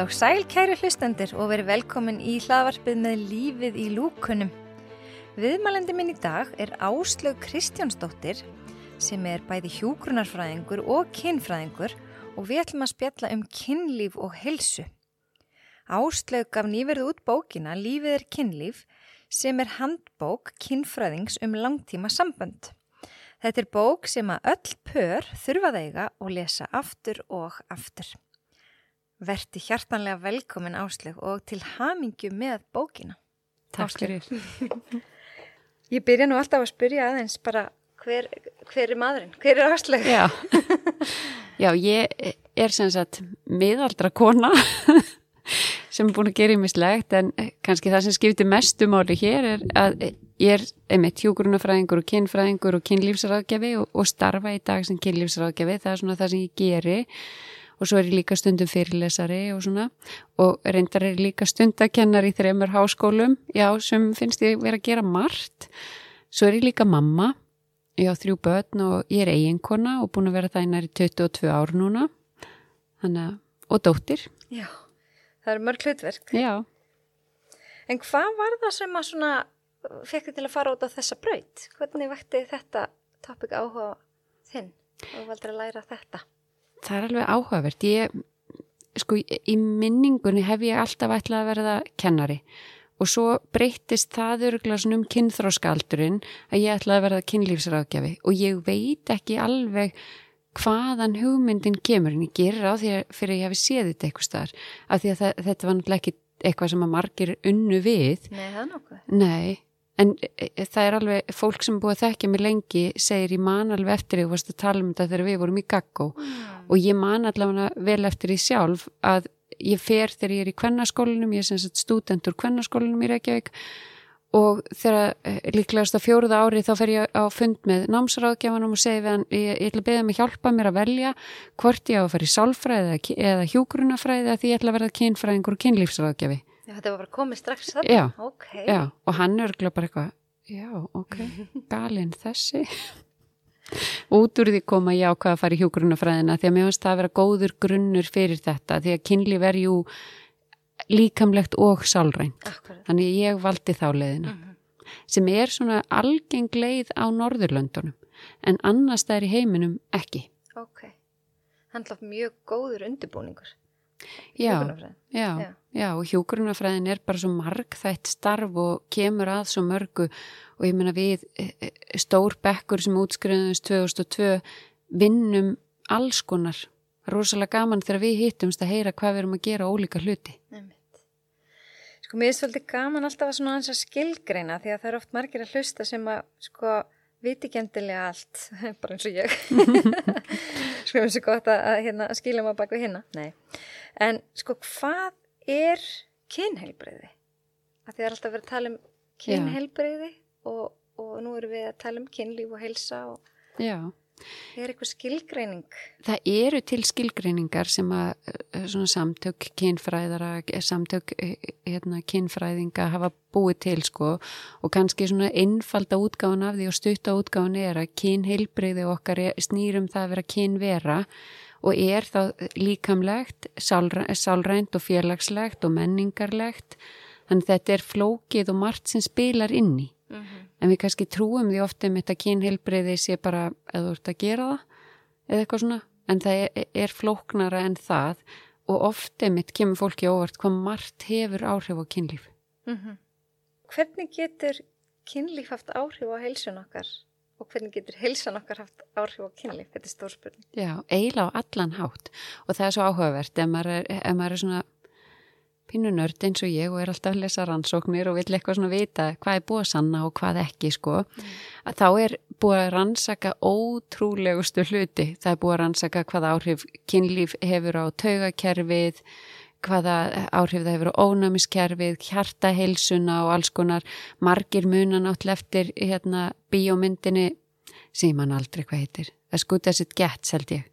Og sæl kæri hlustendur og verið velkomin í hlaðvarpið með lífið í lúkunum. Viðmælendi minn í dag er Áslaug Kristjánsdóttir sem er bæði hjúgrunarfræðingur og kinnfræðingur og við ætlum að spjalla um kinnlíf og helsu. Áslaug gaf nýverðu út bókina Lífið er kinnlíf sem er handbók kinnfræðings um langtíma sambönd. Þetta er bók sem að öll pör þurfa þeiga og lesa aftur og aftur. Verti hjartanlega velkomin Áslug og til hamingju með bókina. Takk fyrir. Ég byrja nú alltaf að spyrja aðeins bara hver, hver er maðurinn? Hver er Áslug? Já. Já, ég er sem sagt miðaldra kona sem er búin að gera í mislegt en kannski það sem skiptir mestu máli hér er að ég er einmitt hjúgrunafræðingur og kinnfræðingur og kinnlífsraðgjafi og, og starfa í dag sem kinnlífsraðgjafi. Það er svona það sem ég geri og svo er ég líka stundum fyrirlesari og svona og reyndar er líka stundakennar í þreymur háskólum, já, sem finnst ég verið að gera margt. Svo er ég líka mamma, ég á þrjú börn og ég er eiginkona og búin að vera það einar í 22 ár núna, þannig að, og dóttir. Já, það eru mörg hlutverk. Já. En hvað var það sem að svona fekk þið til að fara út á þessa braut? Hvernig vekti þetta topic áhuga þinn og valdur að læra þetta? Það er alveg áhugavert. Ég, sko, í minningunni hef ég alltaf ætlað að verða kennari. Og svo breytist það öruglega svona um kynþróskaldurinn að ég ætlaði að verða kynlífsráðgjafi. Og ég veit ekki alveg hvaðan hugmyndin kemur en ég gerir á því fyrir að ég hefi séð þetta eitthvað starf af því að það, þetta var náttúrulega ekki eitthvað sem að margir unnu við. Nei, það er nokkuð. Nei, en e, e, það er alveg fólk sem búið að þekkja mig lengi segir ég man alveg eftir því að tala um þetta þegar við vorum í gaggó. Mm. Og ég man allavega vel eftir því sjálf að ég fer þegar ég er í kvennaskólinum ég er sem sagt studentur kvennaskólinum í Reykjavík og þegar e, líklegast að fjóruða ári þá fer ég á fund með námsráðgjafanum og segi við hann ég, ég ætla að beða mig hjálpa mér að velja hvort ég á að fara í sálfræði eða hjúgrunafræði að því ég ætla að verða kynfræðingur og kynlífsráðgjafi Já, þetta var bara komið strax þarna? Já, okay. já, og hann örgulega bara eitthvað, já, ok, galinn þessi. Út úr því koma ég ákvað að fara í hjógrunafræðina því að mér finnst það að vera góður grunnur fyrir þetta því að kynlíf er jú líkamlegt og sálrænt. Þannig ég valdi þá leiðina. Mm -hmm. Sem er svona algeng leið á Norðurlöndunum en annars það er í heiminum ekki. Ok, hann hlað mjög góður undirbúningur. Já, já, já, og hjógrunafræðin er bara svo marg þætt starf og kemur að svo mörgu. Og ég menna við e, e, stór bekkur sem útskriðumst 2002 vinnum alls konar, rosalega gaman þegar við hittumst að heyra hvað við erum að gera ólíka hluti. Nefnitt. Sko mér er svolítið gaman alltaf að svona hans að skilgreina því að það er oft margir að hlusta sem að sko viti ekki endilega allt, bara eins og ég sko eins og gott að, að, hérna, að skilja maður bak við hérna Nei. en sko hvað er kynheilbreyði? að það er alltaf verið að tala um kynheilbreyði og, og nú erum við að tala um kynlíf og heilsa og Já Er eitthvað skilgreining? Það eru til skilgreiningar sem að eh, samtök kynfræðara, samtök eh, hérna, kynfræðinga hafa búið til sko og kannski svona einfalda útgáðan af því og stutta útgáðan er að kynheilbreyði okkar snýrum það að vera kynvera og er þá líkamlegt, sálrænt og félagslegt og menningarlegt þannig þetta er flókið og margt sem spilar inni. Mm -hmm en við kannski trúum því ofta um þetta kynheilbreyði sé bara að þú ert að gera það eða eitthvað svona, en það er, er flóknara en það og ofta mitt kemur fólki óvart hvað margt hefur áhrif á kynlíf. Mm -hmm. Hvernig getur kynlíf haft áhrif á heilsun okkar og hvernig getur heilsan okkar haft áhrif á kynlíf? Þetta er stórspurning. Já, eiginlega á allan hátt og það er svo áhugavert ef maður er, ef maður er svona pínu nörd eins og ég og er alltaf að lesa rannsóknir og vill eitthvað svona vita hvað er búið að sanna og hvað ekki sko. Mm. að þá er búið að rannsaka ótrúlegustu hluti. Það er búið að rannsaka hvaða áhrif kynlíf hefur á taugakerfið hvaða áhrif það hefur á ónæmiskerfið, hjartaheilsuna og alls konar. Margir munan átt leftir hérna bíómyndinni sem mann aldrei hvað heitir. Að skuta sitt gett held ég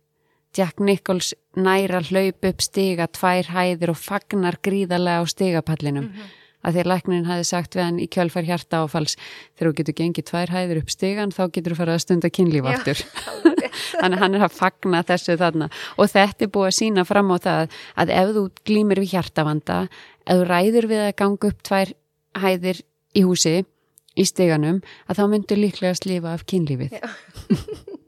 Jack Nichols næra hlaup upp stiga tvær hæðir og fagnar gríðarlega á stigapallinum. Mm -hmm. að því að læknin hafi sagt við hann í kjölfar hjarta áfalls þegar þú getur gengið tvær hæðir upp stegan þá getur þú farið að stunda kynlíf aftur. þannig hann er að fagna þessu þarna. Og þetta er búið að sína fram á það að ef þú glýmir við hjartavanda ef þú ræður við að ganga upp tvær hæðir í húsi í steganum að þá myndur líklega að slifa af kynlífið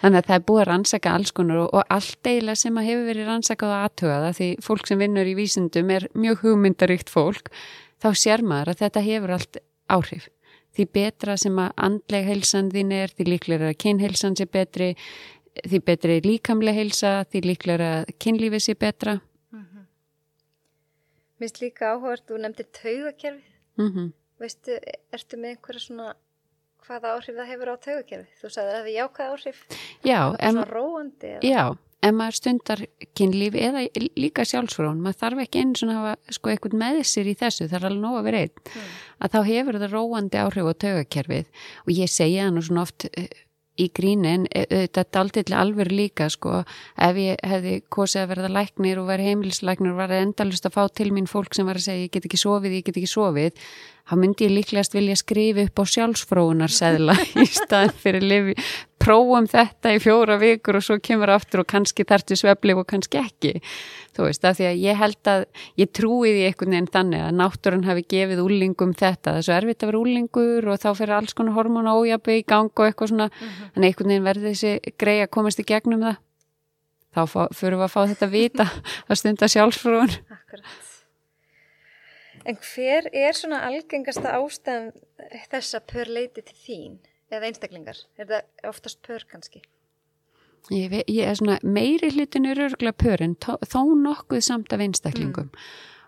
Þannig að það er búið að rannsaka alls konar og, og allt eiginlega sem að hefur verið rannsakað og aðtöðaða því fólk sem vinnur í vísindum er mjög hugmyndaríkt fólk þá sér maður að þetta hefur allt áhrif. Því betra sem að andleg heilsan þín er, því líklega að kynheilsan sé betri, því betri líkamlega heilsa, því líklega að kynlífið sé betra. Mm -hmm. Mér finnst líka áhugast, þú nefndir taugakerfið. Mm -hmm. Veistu, ertu með einhverja svona hvaða áhrif það hefur á taugakerfi? Þú sagði að það hefur jákað áhrif? Já. Svona róandi? Já, ef maður stundar kynlíf eða líka sjálfsfrón, maður þarf ekki svona að hafa sko eitthvað með sér í þessu, það er alveg nóg að vera einn, mm. að þá hefur það róandi áhrif á taugakerfið og ég segja það nú svona oft eh, í grínin, þetta er aldrei alveg líka sko, ef ég hefði kosið að verða læknir og verða heimilislæknir og var endalust að fá til mín fólk sem var að segja ég get ekki sofið, ég get ekki sofið þá myndi ég líklegast vilja skrifa upp á sjálfsfróunarseðla í staðin fyrir lifi, prófum þetta í fjóra vikur og svo kemur aftur og kannski þartu sveflif og kannski ekki. Þú veist, af því að ég held að ég trúi því einhvern veginn þannig að náttúrun hafi gefið úlingum þetta, svo erfitt að vera úlingur og þá fyrir alls konar hormóna ójabbi í gang og eitthvað svona, mhm. -huh. en einhvern veginn verður þessi grei að komast í gegnum það. Þá fyrir við að fá þetta vita að stunda sjálfsfróun. Akkurat En hver er svona algengasta ástæðan þess að pör leiti til þín eða einstaklingar? Er það oftast pör kannski? Ég, ég er svona, meiri hlutin er örgulega pör en tó, þó nokkuð samt af einstaklingum mm.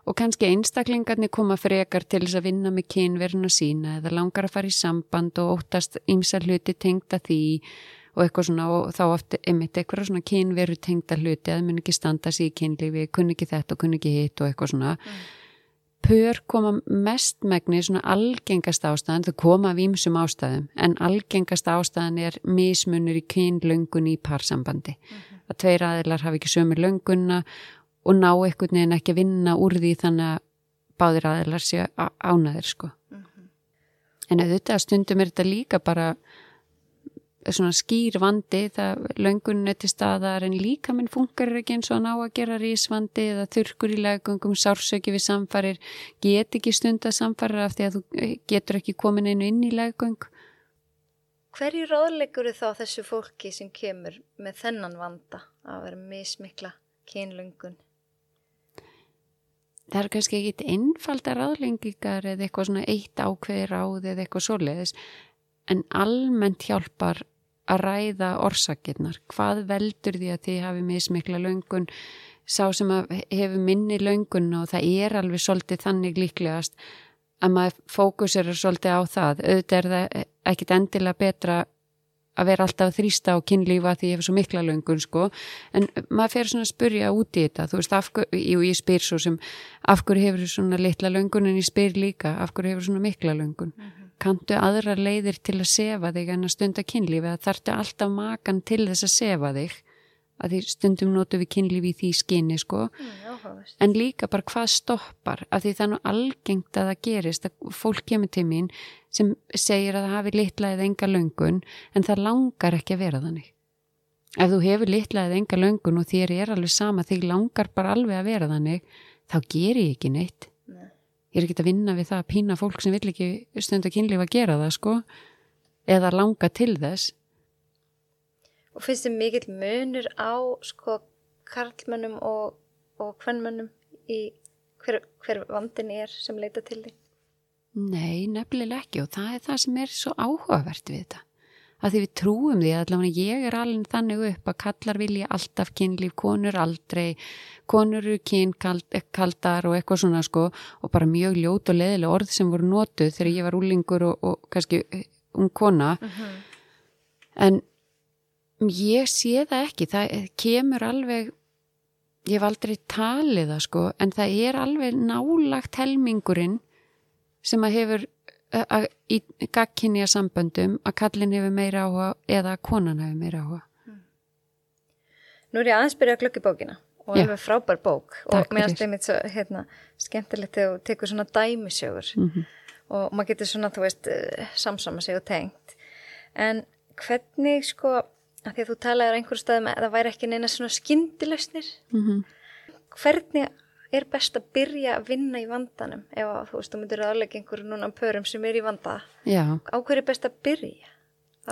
og kannski einstaklingarnir koma frekar til þess að vinna með kynverðin og sína eða langar að fara í samband og óttast ymsa hluti tengda því og eitthvað svona og þá oft einmitt eitthvað svona kynveru tengda hluti að það mun ekki standa sér í kynlífi, kunni ekki þetta og kunni ekki hitt og eitthvað svona mm pör koma mestmægni svona algengast ástæðan, þau koma af ímsum ástæðum, en algengast ástæðan er mismunur í kynlöngun í parsambandi. Mm -hmm. Að tveir aðilar hafi ekki sömur löngunna og ná einhvern veginn ekki að vinna úr því þannig að báðir aðilar sé ánaðir sko. Mm -hmm. En auðvitað stundum er þetta líka bara svona skýr vandi það löngunni til staðar en líka minn funkar ekki eins og ná að gera rísvandi eða þurkur í legungum sársöki við samfarir get ekki stund að samfara af því að þú eh, getur ekki komin einu inn í legung Hverju ráðlegur þá þessu fólki sem kemur með þennan vanda að vera mismikla kynlöngun? Það er kannski ekki einfalda ráðlengingar eða eitthvað svona eitt ákveði ráð eða eitthvað svoleiðis en almennt hjálpar að ræða orsakirnar, hvað veldur því að þið hafi mismikla löngun? Sá sem hefur minni löngun og það er alveg svolítið þannig líklegast að maður fókusir svolítið á það, auðvitað er það ekkit endilega betra að vera alltaf að þrýsta á kynlífa því ég hef svo mikla löngun sko. En maður fer svona að spurja út í þetta. Þú veist, afhverju, ég spyr svo sem afhverju hefur svona litla löngun en ég spyr líka afhverju hefur svona mikla löngun? Mm -hmm kanntu aðra leiðir til að sefa þig en að stunda kynlífi að þartu alltaf makan til þess að sefa þig? Að því stundum notu við kynlífi í því skinni sko. Mm, en líka bara hvað stoppar? Af því það er nú algengt að það gerist að fólk kemur til mín sem segir að það hafi litla eða enga löngun en það langar ekki að vera þannig. Ef þú hefur litla eða enga löngun og þér er alveg sama þig langar bara alveg að vera þannig þá ger ég ekki neitt ég er ekki að vinna við það að pína fólk sem vill ekki stund að kynlífa að gera það sko eða langa til þess Og finnst þið mikill munur á sko karlmönnum og, og hvernmönnum í hver, hver vandin er sem leita til því? Nei, nefnilega ekki og það er það sem er svo áhugavert við þetta að því við trúum því að allavega ég er alveg þannig upp að kallar vilja alltaf kynlíf, konur aldrei konur eru kynkaldar og eitthvað svona sko og bara mjög ljót og leðilega orð sem voru nótuð þegar ég var úlingur og, og kannski eh, ung kona uh mhm. -huh. en ég sé það ekki, það kemur alveg ég hef aldrei talið það sko en það er alveg nálagt helmingurinn sem að hefur í gagkinja samböndum að kallin hefur meira áhuga eða að konan hefur meira áhuga. Nú er ég aðeins byrjað að glöggi bókina og Já. alveg frábær bók Takk og mér finnst einmitt svo hérna, skemmtilegt þegar þú tekur svona dæmisögur Mhm. og maður getur svona, þú veist, eh, samsama sig og tengt en hvernig sko, að því að þú talaður einhverju staðum að það væri ekki neina svona skyndilausnir Mhm. hvernig er best að byrja að vinna í vandanum ef að, þú veist, þú myndir aðlega einhverju núna pörum sem er í vanda. Já, á hverju er best að byrja?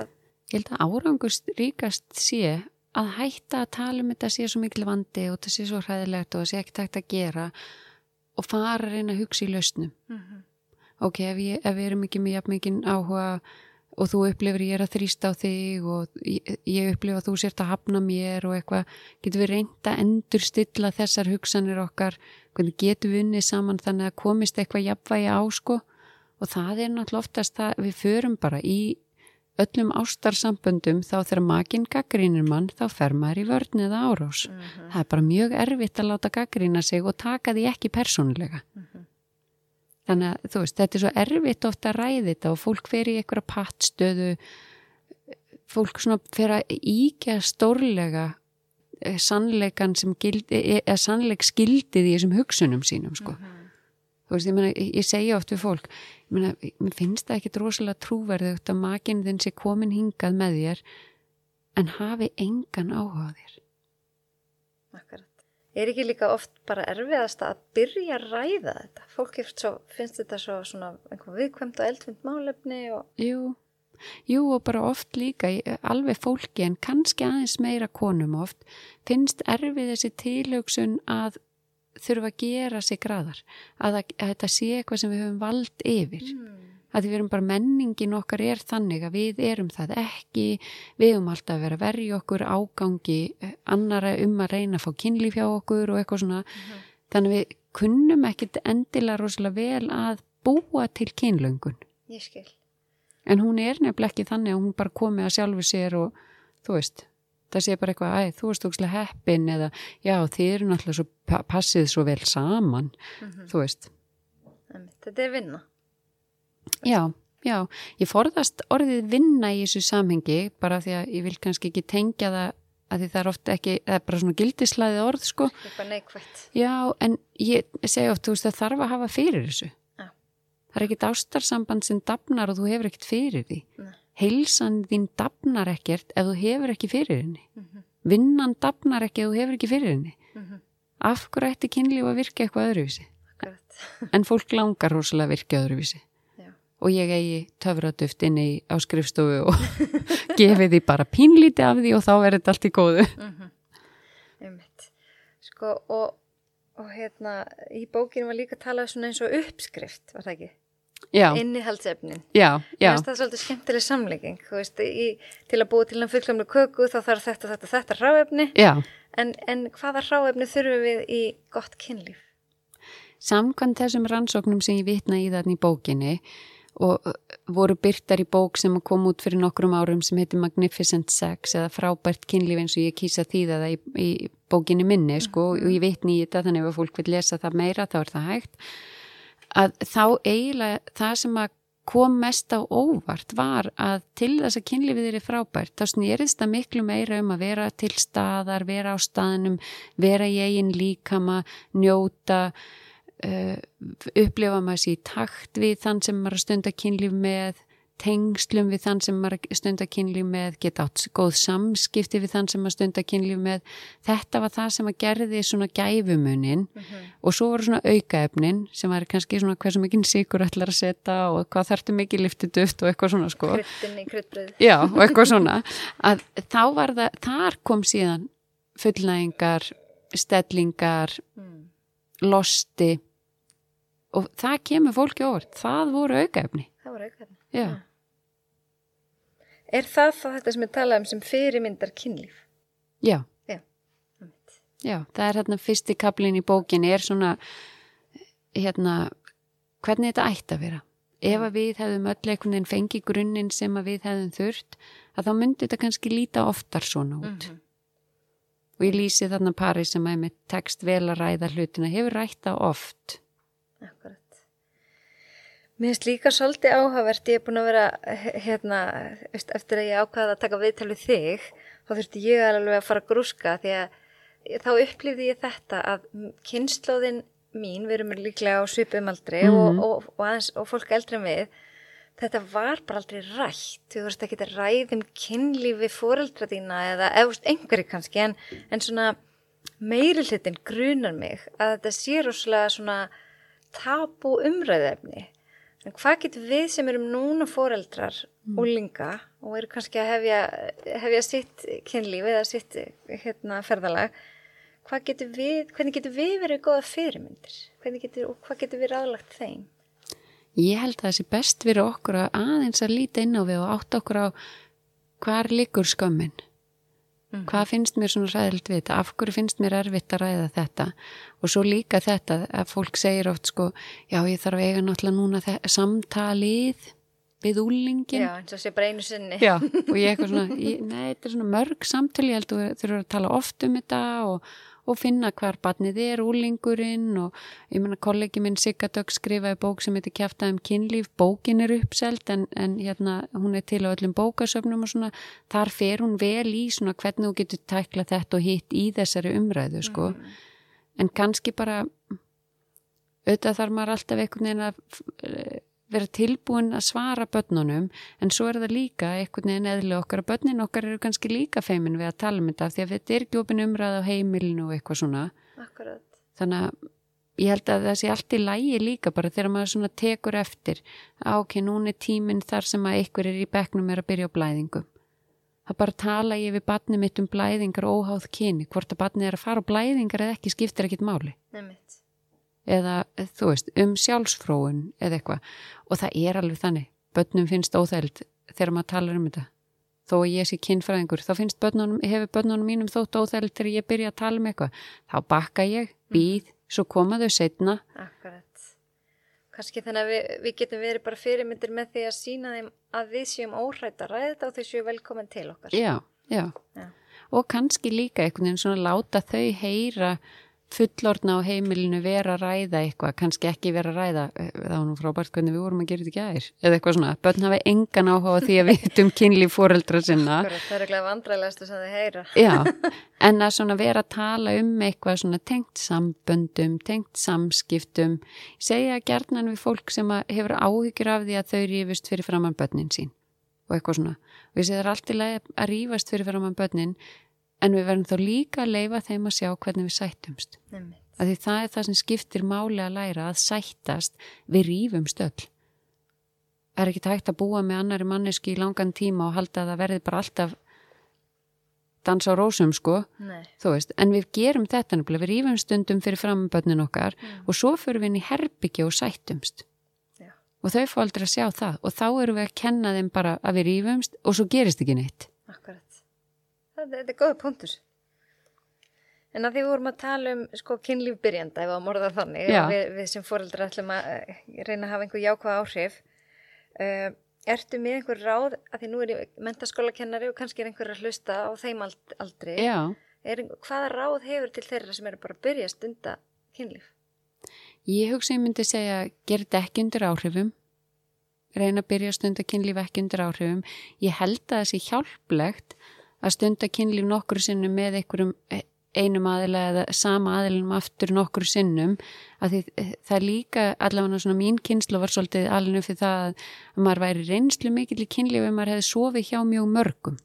Að, ég held að árangust ríkast sé að hætta að tala um þetta sé svo mikil vandi og þetta sé svo hræðilegt og það sé ekkert hægt að gera og fara að reyna að hugsa í lausnum. Ok, ef, ég, ef við erum ekki með jafn mikið áhuga og þú upplifir ég er að þrýsta á þig og ég, ég upplifa að þú sért að hafna mér og eitthvað, getum við reynda að endur stilla þessar hugsanir okkar, hvernig getum við unnið saman þannig að komist eitthvað jafnvægi á sko? Og það er náttúrulega oftast það við förum bara í öllum ástarsamböndum þá þegar makinn gaggrínir mann þá fer maður í vörn eða árás. Það er bara mjög erfitt að láta gaggrína sig og taka því ekki persónulega. Þannig að þú veist, þetta er svo erfitt ofta að ræði þetta og fólk fer í einhverja pattstöðu, fólk svona fer að íkja stórlega eh, sannleikan sem gildi, eða sannleik skildið í þessum hugsunum sínum sko. Þú veist, ég meina, ég segja oft við fólk, ég meina, mér finnst það ekki rosalega trúverðugt að makinn þinn sé komin hingað með þér en hafi engan áhuga þér. Akkurat. Er ekki líka oft bara erfiðast að byrja að ræða þetta? Fólk svo, finnst þetta svo svona viðkvæmt og eldfind málefni og Jú, jú og bara oft líka, alveg fólki en kannski aðeins meira konum oft, finnst erfið þessi tilhugsun að þurfa að gera sig graðar, að, að, þetta sé eitthvað sem við höfum vald yfir. Að við erum bara menningin okkar er þannig að við erum það ekki, við höfum alltaf að vera verja okkur ágangi eh, annara um að reyna að fá kynlíf hjá okkur og eitthvað svona. Þannig að við kunnum ekkit endilega rosalega vel að búa til kynlöngun. ég skil. En hún er nefnilega ekki þannig að hún bara komi að sjálfu sér og þú veist, það sé bara eitthvað, æ, þú veist ókslega heppin eða já, þið eru náttúrulega svo, pa- passið svo vel saman, þú veist. Þetta er vinna. Já, já, ég forðast orðið vinna í þessu samhengi bara því að ég vil kannski ekki tengja það að því það er oft ekki, það er bara svona gildislæðið orð, sko. Eitthvað neikvætt. Já, en ég segi oft, þú veist, það þarf að hafa fyrir þessu. Já. Það er ekkit ástarsamband sem dafnar og þú hefur ekkit fyrir því. Nei. Heilsan þín dafnar ekkert ef þú hefur ekki fyrir henni. Mhm. Vinnan dafnar ekki ef þú hefur ekki fyrir henni. Mhm. Af hverju ætti kynlíf að virka eitthvað öðruvísi? Akkurat. En fólk langar rosalega að virka öðruvísi. Og ég eigi töfraduft inn í á skrifstofu og gefi því bara pínlíti af því og þá er þetta allt í góðu. Einmitt. Sko og, og hérna í bókinu var líka talað svona eins og uppskrift, var það ekki? Já, Innihaldsefnin. já, já, það svolítið skemmtileg samlegging, til að búa til hann fullkomlu köku þá þarf þetta, þetta, þetta ráefni, en, en hvaða ráefni þurfum við í gott kynlíf? Samkvæmt þessum rannsóknum sem ég vitna í þarna í bókinni og uh, voru byrtar í bók sem kom út fyrir nokkrum árum sem heitir Magnificent Sex eða frábært kynlíf eins og ég kýsa þýða það í, í bókinni minni sko og ég vitni í þetta þannig að fólk vil lesa það meira þá er það hægt. Að þá eiginlega það sem að kom mest á óvart var að til þess að kynlífið er frábært þá snýrist það miklu meira um að vera til staðar, vera á staðnum vera í eigin líkama njóta uh, upplifa maður sér í takt við þann sem maður er að stunda kynlíf með tengslum við þann sem maður er að stunda kynlíf með geta átt góð samskipti við þann sem maður stunda kynlíf með þetta var það sem að gerði svona gæfumunin og svo voru svona aukaefnin sem var kannski svona hversu mikinn sigur ætlar að setja og hvað þarftu mikið liftiduft og eitthvað svona sko Kryddin í kryddbröð. já, og eitthvað svona að þá var það, þar kom síðan fullnægingar stellingar Mm. losti og það kemur fólki óvart það voru aukaefni Það var aukaefni. já, Er það þá þetta sem við talaðum sem fyrirmyndar kynlíf? já, Já. Já það er hérna fyrsti kaplinn í bókinni er svona hérna hvernig þetta ætti að vera ef að við hefðum öll einhvern veginn fengi grunninn sem að við hefðum þurft að þá myndi þetta kannski líta oftar svona út Mhm. og ég lýsi þarna pari sem að með text vel að ræða hlutina hefur rætt það oft Akkurat. Mér finnst líka svolítið áhugavert, ég er búin að vera hérna, eftir að ég ákvaða að taka viðtal við þig, þá þurfti ég alveg að fara að grúska því að þá upplýði ég þetta að kynnslóðin mín, við erum líklega á svipum aldrei Mhm. og, og, og, aðeins, og fólk eldri við, þetta var bara aldrei rætt. Þú veist ekki að ræðum kynlífi fóreldra þína eða veist, einhverju kannski, en, en svona meiri hlutin grunar mig að þetta sé rosalega svona tabu umræðefni. En hvað getur við sem erum núna fóreldrar Mm. úlinga og eru kannski að hefja, hefja sitt kynlíf eða sitt hérna, ferðalag, getur við, hvernig getur við verið góða fyrirmyndir? Getur, og hvað getur við ráðlagt þeim? Ég held að það sé best fyrir okkur að aðeins að líta inn á við og átta okkur á hvar liggur skömmin. Hvað finnst mér svona ræðilt við þetta? Af hverju finnst mér erfitt að ræða þetta? Og svo líka þetta að fólk segir oft sko, já ég þarf eiga náttúrulega núna samtalið við úlingin. Já, eins og sé bara einu sinni. Já, og ég eitthvað svona, ég, nei, þetta er svona mörg samtöl, ég held að þú þurfur að tala oft um þetta og, og finna hvar barnið er, úlingurinn og ég menna kollegi minn Sigga Dögg skrifaði bók sem heitir Kjaftaðum kynlíf, bókin er uppselt en, en hérna hún er til á öllum bókasöfnum og svona, þar fer hún vel í svona hvernig þú getur tækla þetta og hitt í þessari umræðu, sko. En kannski bara, auðvitað þarf maður alltaf einhvern veginn að eh, vera tilbúin að svara börnunum en svo er það líka einhvern veginn eðli okkar að börnin okkar eru kannski líka feimin við að tala um þetta því að þetta er ekki opin umræð á heimilinu og eitthvað svona Akkurat. þannig að ég held að það sé allt í lægi líka bara þegar maður svona tekur eftir á ok, núna er tíminn þar sem að einhver er í bekknum er að byrja á blæðingum það bara tala ég við barnið mitt um blæðingar óháð kyni, hvort að barnið er að fara á blæðingar eða ekki skiptir ekkit máli Nefnitt. Eða þú veist, um sjálfsfróun eða eitthvað. Og það er alveg þannig. Börnum finnst óþægild þegar maður talar um þetta. Þó að ég sé kynfræðingur þá finnst börnunum, hefur börnunum mínum þótt óþægild þegar ég byrja að tala um eitthvað. Þá bakka ég, býð, svo koma þau setna Akkurat. Kanski þannig að við, við getum verið bara fyrirmyndir með því að sína þeim að við séum óhrætt að ræða þetta og þau séu velkomin til okkar. já, já, Já. og kannski líka einhvern veginn svona láta þau heyra fullorna á heimilinu vera að ræða eitthvað, kannski ekki vera að ræða eh, það var nú frábært hvernig við vorum að gera þetta í gær eða eitthvað svona, börn hafa engan áhuga því að við vitum kynlíf fóreldra sinna það er ekki vandræðilegast sem þau heyra. Já, en að svona vera að tala um eitthvað svona tengt samböndum, tengt samskiptum, segja gerðnan við fólk sem að hefur áhyggjur af því að þau rífist fyrir framann börnin sín og eitthvað svona. Við séum það er allt í lagi að rífast fyrir framann börnin en við verðum þá líka að leifa þeim að sjá hvernig við sættumst. Af því það er það sem skiptir máli að læra að sættast við rífumst öll. Er ekki hægt að búa með annari manneski í langan tíma og halda að það verði bara alltaf dansa á rósum sko, Nei. þú veist, en við gerum þetta nefnilega, við rífum stundum fyrir framböndin okkar og svo fyrir við inn í herbyggja og sættumst Já. og þau fá aldrei að sjá það og þá erum við að kenna þeim bara að við rífumst og svo gerist ekki neitt þetta er góða punktur. En að því við vorum að tala um sko kynlíf byrjanda ef að morða þannig við, við sem fóreldrar ætlum að eh, reyna að hafa einhver jákvæð áhrif. Uh, ertu með einhver ráð að því nú er ég mentaskólakennari og kannski er einhver að hlusta á þeim ald, aldri. Já, er, hvaða ráð hefur til þeirra sem eru bara að byrja stunda kynlíf? Ég hugsa ég myndi segja gerð ekki undir áhrifum. Reyna að byrja stunda kynlíf ekki undir áhrifum. Ég held að það sé hjálplegt að stunda kynlíf nokkru sinnum með einhverjum eh, einum aðila eða sama aðilum aftur nokkru sinnum að því eh, það líka allavega svona mín kynslu var svolítið alveg fyrir það að maður væri reynslu mikill í kynlíf ef maður hefði sofið hjá mjög mörgum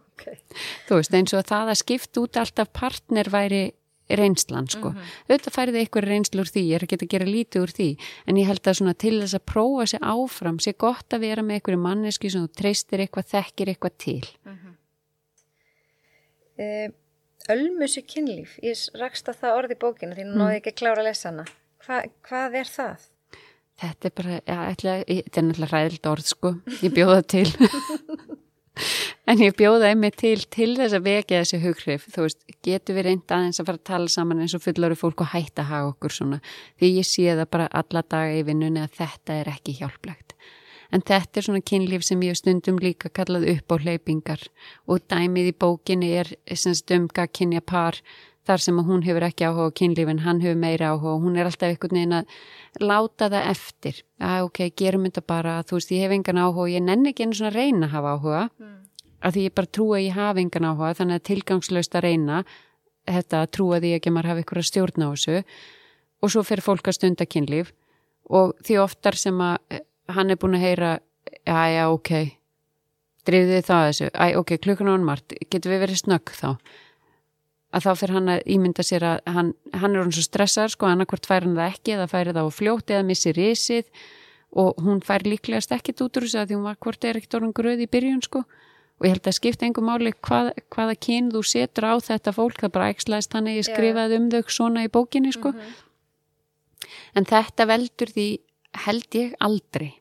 okay. þú veist eins og það að skipta út alltaf partner væri reynslan sko. auðvitað færði ykkur reynslu úr því, ég er ekki að gera lítið úr því en ég held að svona til þess að prófa sig áfram sé gott að vera með ykkur manneski sem þú treystir eitthvað, þekkir eitthvað til uh, Ölmusu kynlíf. Ég rakst á það orði í bókina því nú náði ég ekki að klára að lesa hana. Hva, hvað er það? þetta er bara, já, ætla, þetta er náttúrulega ræðild orð sko, ég bjóða til. En ég bjóða einmitt til til þess að vekja þessi hughrif. Þú veist, getur við reynd aðeins að fara að tala saman eins og fullari fólk og hætta að haga okkur svona, því ég sé það bara alla daga í vinnunni að þetta er ekki hjálplegt en þetta er svona kynlíf sem ég stundum líka kallað upp á hleypingar og dæmið í bókinni er sem stumga kynja par þar sem að hún hefur ekki áhuga á kynlífin, hann hefur meira áhuga og hún er alltaf einhvern veginn að láta það eftir. Já, ok, gerum þetta bara, þú veist, ég hef engan áhuga og ég nenni ekki einu svona að reyna að hafa áhuga. Mm. af því ég bara trúi að ég hafi engan áhuga þannig að tilgangslaust að reyna þetta að trúa því ekki að maður hafi ykkur að stjórna á þessu. Og svo fer fólk að stunda kynlíf. Og því oftar sem að hann er búin að heyra já, já, ok. Drifðu þið það að þessu, æ, ok, klukkan án margt. Getur við verið snögg þá? Að þá fyrir hann að ímynda sér að hann, hann er hann svo stressar, sko, annarkvort fær hann það ekki eða færi það á fljóti eða missi risið. Og hún fær líklegast ekkit út úr þess að því hún var hvort er ekkit orðan gröð í byrjun, sko. Og ég held að skipta engum máli hvað, hvaða kyn þú setur á þetta fólk, það bara ægslæðist hann eða skrifaði um þau svona í bókinni, sko. Mm -hmm. en þetta veldur því held ég aldrei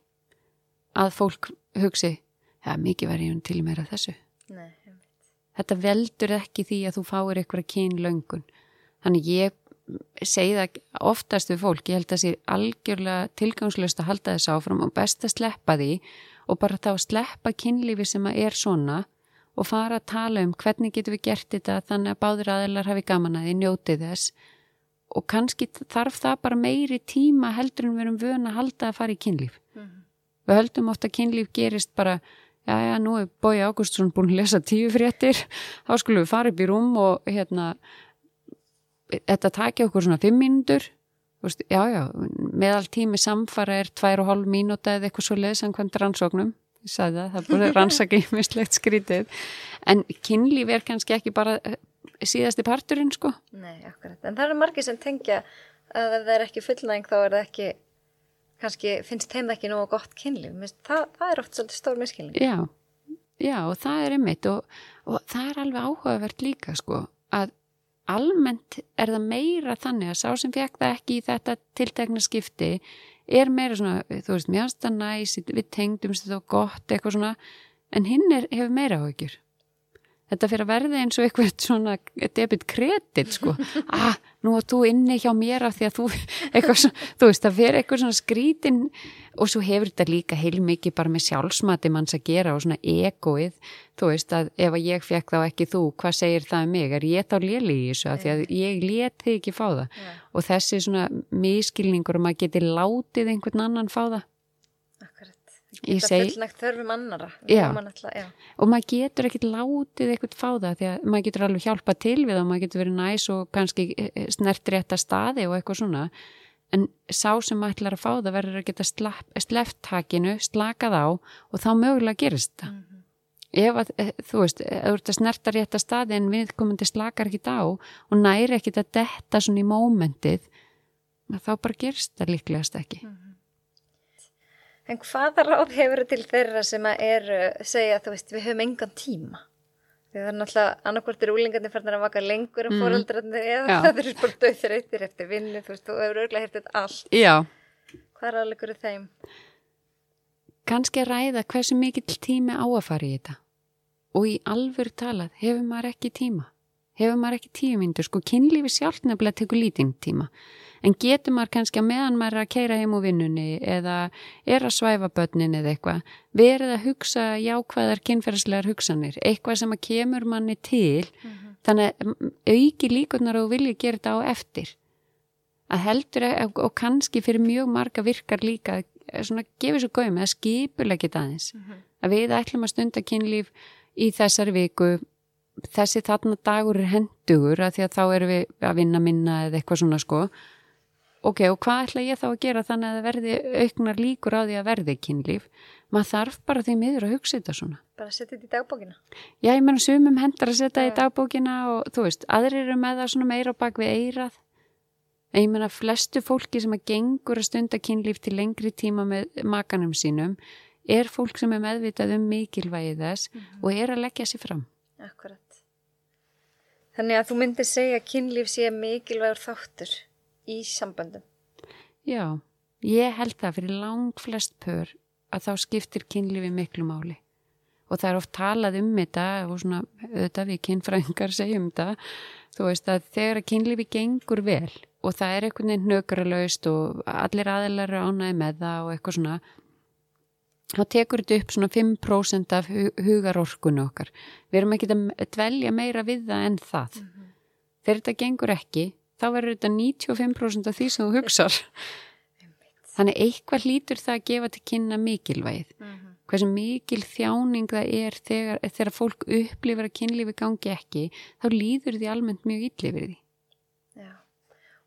að fólk hugsi ja, mikið verið hún til meira þessu. Nei, þetta veldur ekki því að þú fáir eitthvað kynlöngun. Þannig ég segi það oftast við fólk, ég held að það sé algjörlega tilgangslöst að halda þess áfram og best að sleppa því og bara þá sleppa kynlífi sem að er svona og fara að tala um hvernig getur við gert þetta þannig að báður aðeinar hafi gaman að því njótið þess. Og kannski þarf það bara meiri tíma heldur en við erum vöna að halda að fara í kynlíf. Mm -hmm. Við höldum ofta að kynlíf gerist bara já já nú er Bói Ágústsson búin að lesa tíu fréttir. Þá skulum við fara upp í rúm og hérna þetta takja okkur svona fimm mínútur. Já já, meðal tími samfara er tvær og hálf mínúta eða eitthvað svo leðsangvæmt rannsóknum. Ég sagði það, það búin að rannsaka í mislegt skrítið. En kynlíf er kannski ekki bara eh, síðasti parturinn sko. Nei, akkurat, en það eru margir sem tengja að ef það er ekki fullnæging þá er það ekki kannski finnst þeim ekki nógu gott kynlíf. Það, það er oft svolítið stór miskilning Já, já og það er einmitt og, og það er alveg áhugavert líka sko að almennt er það meira þannig að sá sem fekk það ekki í þetta tiltegna skipti er meira svona, þú veist, mjögst að næs við tengdumst þetta og gott eitthvað svona en hinn er, hefur meira áhugjur þetta fyrir að verða eins og eitthvað svona debit kredit sko. Ah, nú er þú inni hjá mér af því að þú eitthvað svona, þú veist, það fyrir eitthvað svona skrítin og svo hefur þetta líka heilmikið bara með sjálfsmati manns að gera og svona egoið, þú veist að ef að ég fekk þá ekki þú, hvað segir það um mig? Er ég þá léli í þessu? Að því að ég let þig ekki fá það. Yeah. og þessi svona miskilningur um að geti látið einhvern annan fá það Þetta seg... fullnægt þörfum annara já. Ætla, já. og maður getur ekkit látið eitthvað fá það því að maður getur alveg hjálpa til við og maður getur verið næs og kannski eh, eh, snert rétta staði og eitthvað svona en sá sem maður ætlar að fá það verður að geta sleft takinu, slakað á og þá mögulega gerist það mm -hmm. ef að, eh, þú veist, þú ert að snerta rétta staði en viðkomandi slakar ekkit á og næri ekkit að detta svona í mómentið þá bara gerist það líklegast ekki mm -hmm. En hvaða ráð hefur til þeirra sem að er, segja þú veist, við höfum engan tíma? Því það er náttúrulega, annarkvörtir úlingarnir farnar að vaka lengur en mm. fóröldrarnir eða það eru bara döður eittir eftir vinnu, þú veist, þú hefur örgulega hértið allt. Já. Hvað er aðleikur í þeim? Kanski að ræða hversu mikill tími á að fara í þetta. Og í alvöru talað, hefur maður ekki tíma? Hefur maður ekki tíu myndur? Sko, kynlífi sjálf nefnilega tekur lítinn tíma en getur maður kannski að meðan maður er að keira heim úr vinnunni eða er að svæfa börnin eða eitthvað verið að hugsa jákvæðar kynferðslegar hugsanir, eitthvað sem að kemur manni til mm -hmm. þannig að auki líkunar og vilja gera þetta á eftir að heldur og kannski fyrir mjög marga virkar líka svona gefið svo að skipulegja þetta aðeins mm -hmm. að við ætlum að stunda kynlíf í þessari viku þessi þarna dagur er hendugur að því að þá erum við að vinna minna eða eitthvað svona sko ok, og hvað ætla ég þá að gera þannig að það verði auknar líkur á því að verði kynlíf? Maður þarf bara því miður að hugsa þetta svona. Bara setja þetta í dagbókina? Já, ég menn sumum hendar að setja þetta í dagbókina og þú veist, aðrir eru með það svona meira á bak við eirað en ég menna flestu fólki sem að gengur að stunda kynlíf til lengri tíma með makanum sínum er fólk sem er meðvitað um mikilvægi þess mm -hmm. og er að leggja sér fram. Akkurat. Þannig að þú myndir segja að kynlíf sé mikilvægur þáttur í samböndum. Já, ég held það fyrir lang flest pör að þá skiptir kynlifi miklu máli og það er oft talað um þetta og svona auðvitað við kynfrængar segjum þetta, þú veist að þegar að kynlifi gengur vel og það er einhvern veginn nökralaust og allir aðeinar eru ánæði með það og eitthvað svona þá tekur þetta upp svona 5% af hugarorkunu okkar við erum ekki að dvelja meira við það en það mm -hmm. þegar þetta gengur ekki þá verður þetta 95% af því sem þú hugsar þannig eitthvað hlýtur það að gefa til kynna mikilvægið mm -hmm. hversu mikil þjáning það er þegar, þegar fólk upplifir að kynlífi gangi ekki, þá líður því almennt mjög illifir því.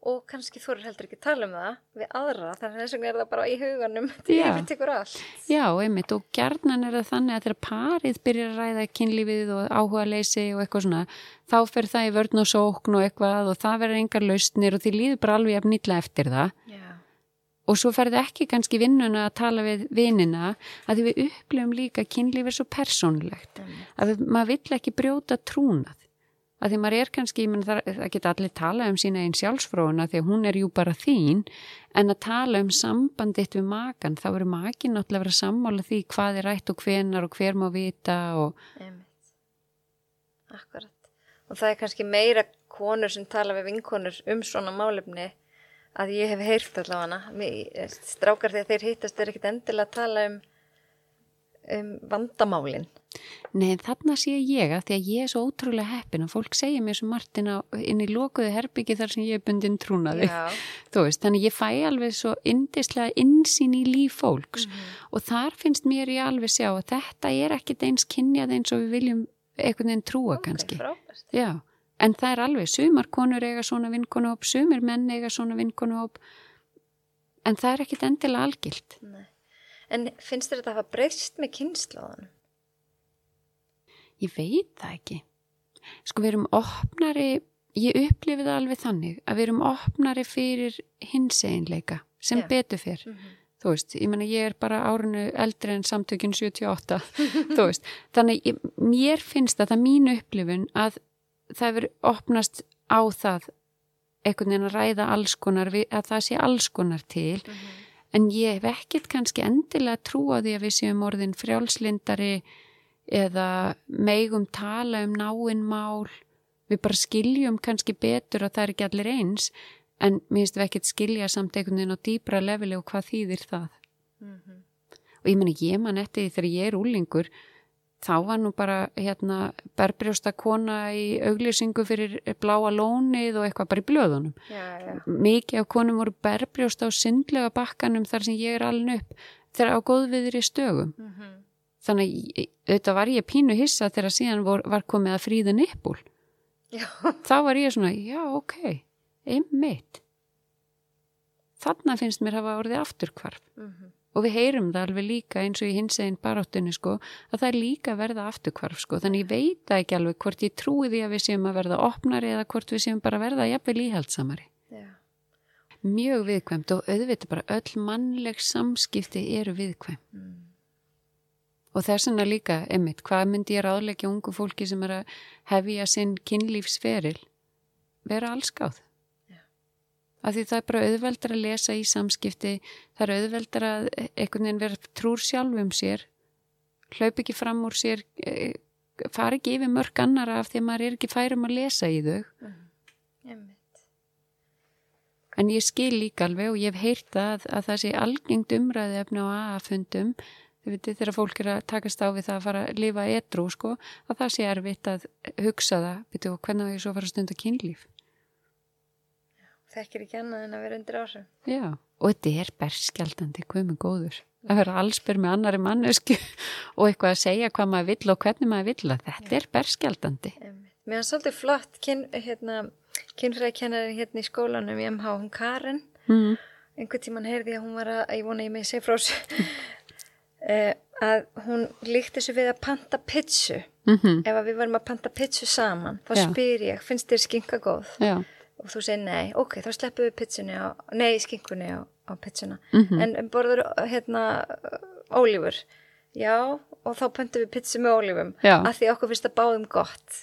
Og kannski þú eru heldur ekki að tala um það við aðra, þannig að þess vegna er það bara í huganum til Já. yfir tekur allt. Já, einmitt og gjarnan er það þannig að þegar parið byrjar að ræða kynlífið og áhuga leysi og eitthvað svona, þá fer það í vörn og sókn og eitthvað og það verður engar lausnir og því líður bara alveg jafn nýtla eftir það Já. og svo ferði ekki kannski vinnuna að tala við vinnina að því við upplifum líka að kynlíf er svo persónulegt að maður vill ekki brjóta trúnað að því maður er kannski, menn, það, geta allir tala um sína einn sjálfsfróuna því að hún er jú bara þín en að tala um sambandit við makan þá verður makin náttúrulega að vera sammála því hvað er rætt og hvenar og hver má vita og Einmitt. Akkurat. Og það er kannski meira konur sem tala við vinkonur um svona málefni að ég hef heyrt allavega hana. Strákar þegar þeir hittast er ekkit endilega að tala um, um vandamálin. Nei, þarna sé ég að því að ég er svo ótrúlega heppin og fólk segja mér svo margt inn, á, inn í lokuðu herbyggi þar sem ég er bundin trúnaði. Veist, þannig ég fæ alveg svo indislega insýn í líf fólks og þar finnst mér ég alveg sjá að þetta er ekkit eins kynjað eins og við viljum einhvern veginn trúa kannski. Ok, frábært. Já, en það er alveg, sumar konur eiga svona vinkonuhóp, sumir menn eiga svona vinkonuhóp, en það er ekkit endilega algilt. Nei. En finnst þér þetta að hafa breyst með kynnslóðan? Ég veit það ekki. Sko við erum opnari, ég upplifi það alveg þannig að við erum opnari fyrir hins einleika sem Já. betur fyrr. Þú veist, ég menna ég er bara árinu eldri en samtökin 78, þú veist. Þannig ég, mér finnst að það mín upplifun að það verður opnast á það einhvern veginn að ræða alls konar, við- að það sé alls konar til en ég hef ekkert kannski endilega trú á því að við séum orðin frjálslindari eða megum tala um náinn mál. Við bara skiljum kannski betur að það er ekki allir eins en mér finnst við ekkert skilja samt einhvern veginn á dýbra leveli og hvað þýðir það. Og ég meni ég man eftir því þegar ég er úlingur þá var nú bara hérna berbrjósta kona í auglýsingu fyrir bláa lónið og eitthvað bara í blöðunum. Já, já. mikið af konum voru berbrjósta á syndlega bakkanum þar sem ég er alveg upp þegar á góðviðri stögum. Þannig að ég- auðvitað var ég pínu hissa þegar síðan vor, var komið að fríða nippul. Þá var ég svona, já ok einmitt. Þarna finnst mér hafa orðið afturkvarf Mhm. Og við heyrum það alveg líka eins og í hins eginn baráttunni sko að það er líka verða afturkvarf sko. Þannig ég veit ekki alveg hvort ég trúi því að við séum að verða opnari eða hvort við séum bara að verða jafnvel íhaldsamari Já. mjög viðkvæmt og auðvitað bara öll mannleg samskipti eru viðkvæm. Mm. og þess vegna líka, emmitt, hvað myndi ég ráðleggja ungu fólki sem er að hefja sinn kynlífsferil? Vera allskáð af því það er bara auðveldar að lesa í samskipti það er auðveldar að einhvern veginn vera trúr sjálfum sér hlaup ekki fram úr sér eh, fari ekki yfir mörg annara af því að maður er ekki færum að lesa í þau Einmitt. En ég skil líka alveg og ég hef heyrt það að það sé algengt umræði efna á veitir þegar fólk er að takast á við það að fara að lifa edru sko, að það sé erfitt að hugsa það, og hvernig á ég svo að fara að stunda kynlíf. Þekkir ekki annað en að vera undir áhrif. Já, og þetta er berskjaldandi, hvað með góður. Að vera allsbyr með annari mannesku og eitthvað að segja hvað maður vill og hvernig maður vill að þetta er berskjaldandi. Mér er svolítið flott kyn, hérna, kynfræðikennari hérna í skólanum í MH, hún Karen. Mm. Einhvern tíman heyrði að hún var að, ég vona ég með þessu, eh, að hún líkti þessu við að panta pitsu. Mm Ef að við varum að panta pitsu saman, þá Já. spyr ég, finnst þér skinka góð? Já, Og þú segir nei, ok, þá sleppum við pitsunni á, nei, skinkunni á, á pitsuna. Mhm. En borður, hérna, ólífur. Já, og þá pöntum við pitsu með ólífum. Af því okkur finnst það báðum gott.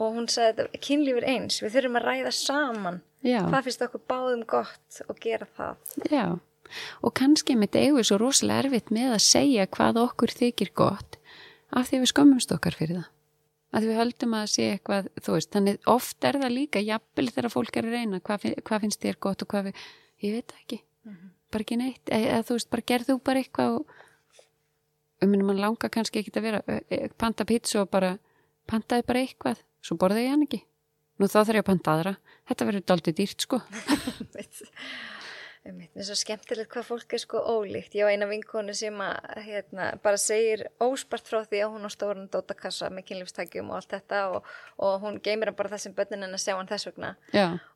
Og hún sagði þetta, kynlífur eins, við þurfum að ræða saman. já. Hvað finnst okkur báðum gott og gera það? Já, og kannski með degu svo rosalega erfitt með að segja hvað okkur þykir gott af því að við skömmumst okkar fyrir það. Að við höldum að sé eitthvað, þú veist, þannig oft er það líka jafnvel þegar fólk er að reyna hvað, hvað finnst þér gott og hvað við, ég veit ekki, bara ekki neitt, eða þú veist, bara gerð þú bara eitthvað og um minnum mann langa kannski ekki að vera, panta pizza og bara, pantaði bara eitthvað, svo borðið ég hann ekki. Nú þá þarf ég að panta aðra, þetta verður daldið dýrt sko. Mér finnst svo skemmtilegt hvað fólk er sko ólíkt. Ég á eina vinkonu sem að hérna, bara segir óspart frá því að hún á stórun dótakassa með kynlífstækjum og allt þetta og, og hún geymir bara það sem börnin en að sjá hann þess vegna.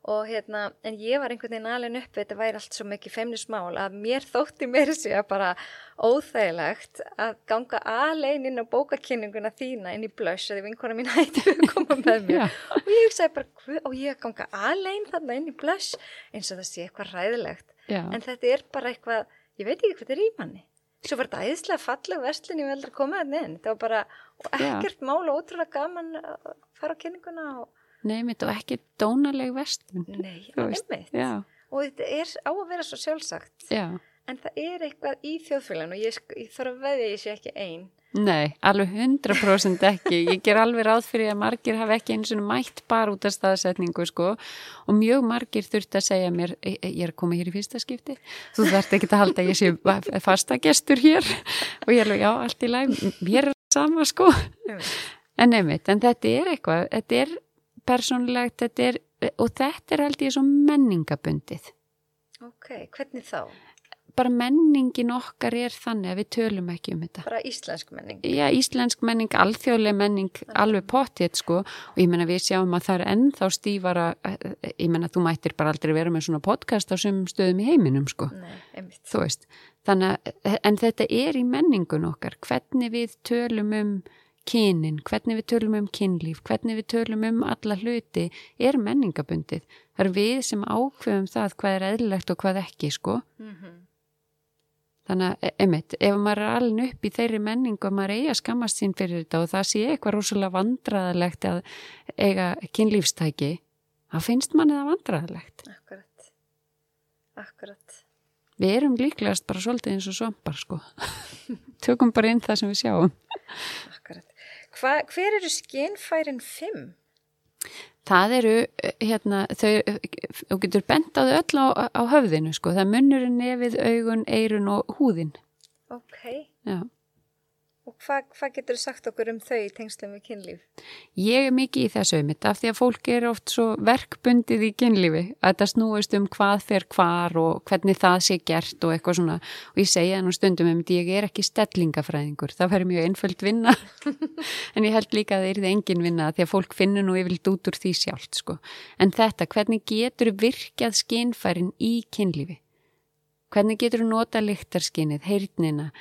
Og hérna, en ég var einhvern veginn alveg upp, þetta væri allt svo mikið feimnismál að mér þótti mér sé að bara óþægilegt að ganga alveg inn á bókakynninguna þína inn í blöss að því vinkona mín hætti að koma með mér. Og ég hugsaði bara, og ég ganga alveg þarna inn í blöss eins og það sé eitthvað ræðilegt Já. en þetta er bara eitthvað, ég veit ekki hvað þetta er í manni svo var þetta æðislega falleg verslun ég veldur að koma þetta inn, þetta var bara Já. ekkert mál og ótrúlega gaman að fara á kynninguna og Nei, mitt og ekki dónaleg vestun. nei, einmitt Já, og þetta er á að vera svo sjálfsagt já. en það er eitthvað í þjóðfélaginu og ég, ég þarf að veðja ég sé ekki ein Nei, alveg 100% ekki. Ég ger alveg ráð fyrir að margir hafa ekki eins og mætt bara út af staðsetningu sko og mjög margir þurft að segja mér, "E- e- ég er að koma hér í fyrsta skipti, þú þarft ekki að halda að ég sé fasta gestur hér og ég er alveg, já, allt í læg, mér er sama sko. En nefnitt, en þetta er eitthvað, þetta er persónulegt, þetta er, og þetta er held ég svo menningabundið. ok, hvernig þá? Bara menningin okkar er þannig að við tölum ekki um þetta. bara íslensk menning Já, íslensk menning, alþjóðleg menning, alveg pottið sko og ég menna við sjáum að það er ennþá stífara, ég menna þú mættir bara aldrei vera með svona podcast á sumum stöðum í heiminum sko, nei, einmitt þú veist. Þannig að, en þetta er í menningun okkar, hvernig við tölum um kynin, hvernig við tölum um kynlíf, hvernig við tölum um alla hluti er menningabundið. Það er við sem ákveðum það hvað er eðlilegt og hvað ekki sko. mm Þannig að, einmitt, ef maður er alveg upp í þeirri menningu að maður eigi að skammast sín fyrir þetta og það sé eitthvað rosalega vandraðalegt að eiga kynlífstæki, þá finnst manni það vandraðalegt. akkurat akkurat Við erum líklegast bara svolítið eins og svampar, sko. Tökum bara inn það sem við sjáum. akkurat Hva, hver eru skinfærin fimm? Það eru, eh, hérna, þau, þú getur bent á þau öll á, á höfðinu, sko. Það munnurinn, nefið, augun, eirun og húðin. ok Já. Og hvað hva getur sagt okkur um þau í tengslum við kynlíf? Ég er mikið í þessu einmitt af því að fólk er oft svo verkbundið í kynlífi að þetta snúist um hvað fer hvar og hvernig það sé gert og eitthvað svona og ég segja nú stundum einmitt ég er ekki stellingafræðingur, það færi mjög einföld vinna en ég held líka að það er það engin vinna því að fólk finnur nú yfirlt út úr því sjálft sko. En þetta, hvernig getur virkjað skinfærin í kynlífi? Hvernig getur nota lyktarskinnið, heyrnina,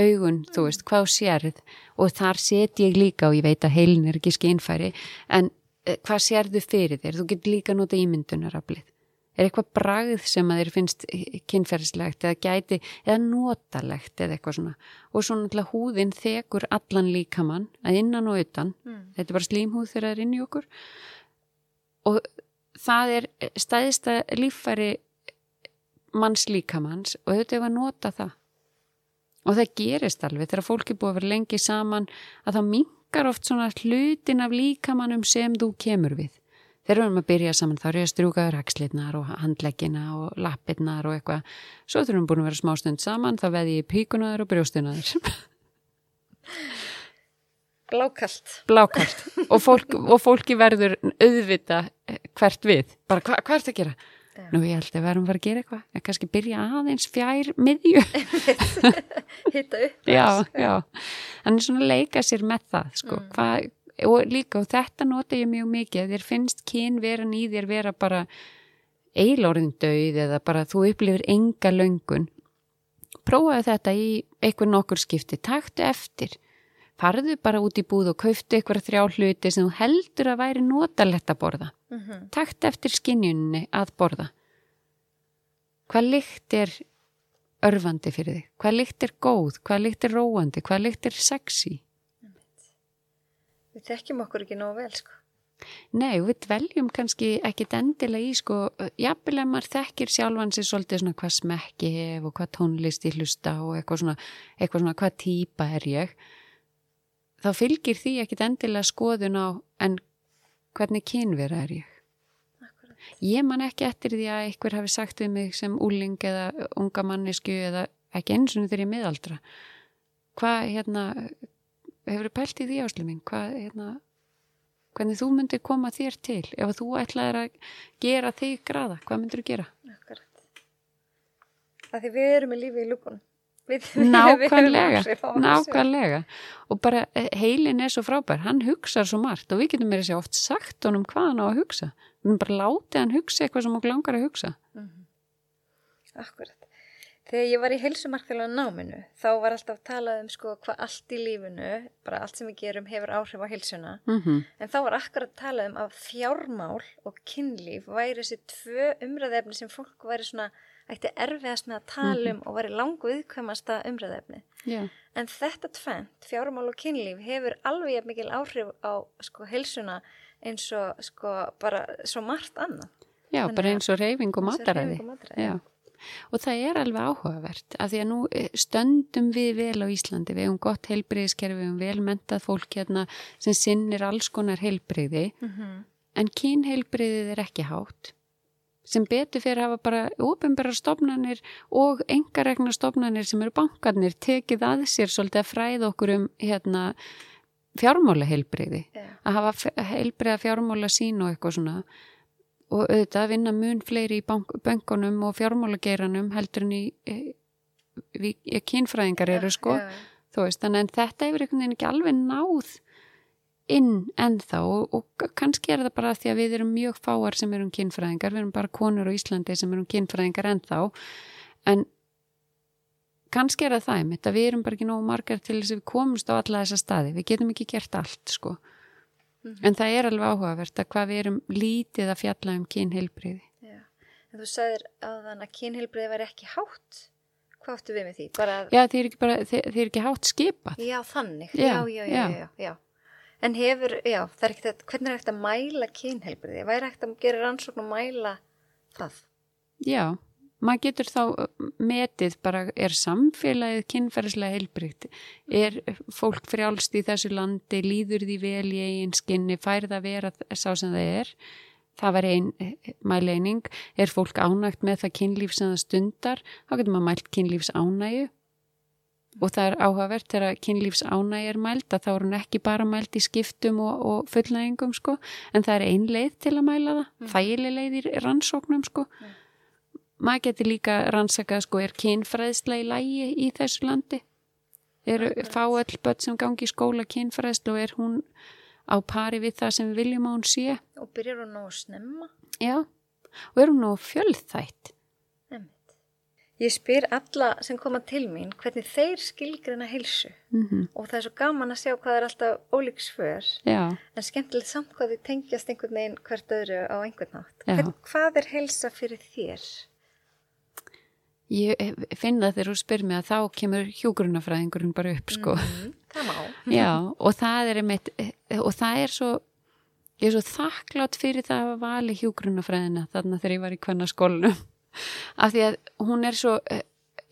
augun, þú veist, hvað sérð og þar set ég líka og ég veit að heilin er ekki skinfæri en eh, hvað sérðu fyrir þér? Þú getur líka nota ímyndunaraflið. Er eitthvað bragð sem að þér finnst kynferðislegt eða gæti eða notalegt eða eitthvað svona og svo náttúrulega húðin þekur allan líkamann að innan og utan Mm. þetta er bara slímhúð þegar það er inn í okkur og það er stæðista líffæri manns líkamanns og þetta er að nota það og það gerist alveg þegar fólk er búið að vera lengi saman að það minkar oft svona hlutin af líkamannum sem þú kemur við. Þegar við erum að byrja saman þá er ég að strjúka rækslirnar og handleggina og lappirnar og eitthvað. Svo þurfum við búin að vera smástund saman þá veði ég píkunaður og brjóstunaður Blákalt. blákalt. Og, fólk, og fólki verður auðvita hvert við. Bara hva, hvað ertu að gera? Já. Nú ég held að við erum að fara að gera eitthvað en kannski byrja aðeins fjær miðju Hitta upp. já, já hann er svona leika sér með það sko. Mm. Hva, og líka og þetta nota ég mjög mikið þér finnst kyn veran í þér vera bara eilorðin döið eða bara þú upplifir enga löngun prófaðu þetta í einhver nokkur skipti taktu eftir farðu bara út í búð og kauftu eitthvað þrjá hluti sem þú heldur að væri notalegt að borða. Mhm. takt eftir skinjunni að borða. Hvað lykt er örfandi fyrir þig? Hvað lykt er góð, hvað lykt er róandi? Hvað lykt er sexy? Við þekkjum okkur ekki nógu vel, sko. nei, við dveljum kannski ekkit endilega í sko, jafnvel að maður þekkir sjálfan sér svolítið svona hvað smekki hef og hvað tónlist ég hlusta og eitthvað svona, eitthvað svona hvað típa er ég þá fylgir því ekkit endilega skoðun á en hvernig kynvera er ég Akkurat. Ég man ekki eftir því að einhver hafi sagt við mig sem úling eða unga mannesku eða ekki eins og þegar ég er miðaldra. Hvað, hérna, hefur þú pælt í því áslu mín? Hvað, hérna, hvernig þú myndir koma þér til? Ef þú ætlaðir að gera þig graða, hvað myndir þú gera? Akkurat. af því við erum með lífi í lúkunum. Við, nákvæmlega, við nákvæmlega. og bara eh, heilin er svo frábær. Hann hugsar svo margt og við getum meira sér oft sagt honum hvað hann á að hugsa. Við erum bara látið hann hugsa eitthvað sem okkur langar að hugsa. Akkurat. Þegar ég var í heilsumarkþjóðlega náminu, þá var alltaf talað um sko hvað allt í lífinu, bara allt sem við gerum hefur áhrif á heilsuna. mm En þá var akkurat talað um að fjármál og kynlíf væri þessi tvö umræðefni sem fólk væri svona, ætti erfiðast með að tala um og væri langu viðkvæmasta umræðefni. já, En þetta tvent, fjármál og kynlíf, hefur alveg mikil áhrif á sko heilsuna eins og sko bara svo margt annað. já Þannig bara eins og reyfing og mataræði. já. og það er alveg áhugavert af því að nú eh, stöndum við vel á Íslandi, við hefum gott heilbriðiskerfi við hefum vel mentað fólk hérna sem sinnir alls konar heilbriði Mm en kynheilbriðið er ekki hátt sem betur fyrir hafa bara ofinbæra stofnanir og engaregna stofnanir sem eru bankarnir tekið að sér svolítið að fræða okkur um hérna, fjármála heilbriði Já. að hafa heilbriða fjármála sín og eitthvað svona og auðvitað að vinna mun fleiri í bank, böngunum og fjármálageiranum heldur en í, í, í, kynfræðingar eru sko já. þú veist, þannig en þetta hefur ekki alveg náð inn ennþá og, og kannski er það bara því að við erum mjög fáar sem erum kynfræðingar, við erum bara konur á Íslandi sem erum kynfræðingar ennþá en kannski er það það einmitt að við erum bara ekki nógu margar til þess að við komumst á alla þessa staði, við getum ekki gert allt sko, en það er alveg áhugavert að hvað við erum lítið að fjalla um kynheilbriði Já. En þú sagðir að þannig að kynheilbriði væri ekki hátt. Hvað áttu við með því? Bara, Já, þið er er ekki hátt skipað já, þannig. Já, já. já, já. En hefur, já, það er ekkert að, hvernig er ekkert að mæla kynheilbriði? Væri ekkert að gera rannsókn og mæla það? Já, maður getur þá uh, metið bara er samfélagið kynferðislega heilbrygt, er fólk frjálst í þessu landi, líður því vel í eigin skinni, fær það vera sá sem það er, það var ein mæleining, er fólk ánægt með það kynlíf sem það stundar, þá getur maður mælt kynlífs ánægu og það er áhugavert þegar kynlífs ánægi er mælt að þá er hún ekki bara mælt í skiptum og, og fullnægingum sko, en það er ein leið til að mæla það, mm. þægileg leið í rannsóknum sko. Maður getur líka rannsakað sko, er kynfræðsla í lægi í þessu landi? Er fá öll börn sem gangi í skóla kynfræðsla og er hún á pari við það sem við viljum að hún sé? Og byrjar hún nógu snemma? Já, og er hún nú fjölþætt? Ég spyr alla sem koma til mín hvernig þeir skilgrina heilsu Mm og það er svo gaman að sjá hvað er alltaf ólík svör Já, en skemmtilegt samt hvað þið tengjast einhvern veginn hvert öðru á einhvern nátt. Hvern, hvað er heilsa fyrir þér? ég finn það þegar þú spyr mig að þá kemur hjúgrunafræðingurinn bara upp sko. Mm, það má. Já, og það er einmitt, og það er svo ég er svo þakklátt fyrir það að vali hjúgrunafræðina þarna þegar ég var í kvenna skólanum af því að hún er svo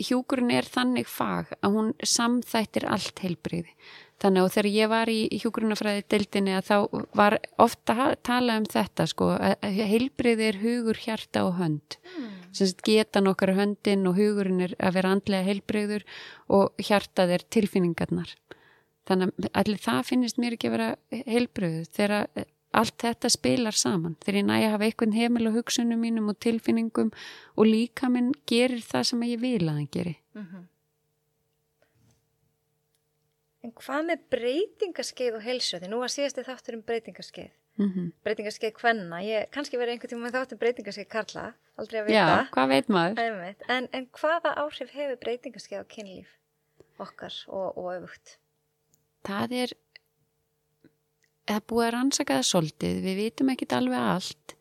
hjúgrun er þannig fag að hún samþættir allt heilbriði þannig og þegar ég var í hjúgrunafræði dildinni að þá var ofta tala um þetta sko, að heilbriði er hugur, hjarta og hönd. Sem sagt getan okkar er höndin og hugurinn er að vera andlega heilbriður og hjartað er tilfinningarnar. Þannig að allir það finnist mér ekki að vera heilbriðu þegar allt þetta spilar saman þegar ég næja að hafa einhvern heimil og hugsunum mínum og tilfinningum og líka minn gerir það sem ég vil að hann geri Mhm. En hvað með breytingaskeið og heilsu? Því nú var síðasti þáttur um breytingaskeið. mm -hmm. Breytingaskeið hvenna. Ég kannski verið einhvern tíma þáttur um breytingaskeið karla. Aldrei að Já, vita. hvað veit maður? Einmitt. En, en hvaða áhrif hefur breytingaskeið á kynlíf okkar og, og öfugt? Það er er búið að rannsaka það svolítið við vitum ekkit alveg allt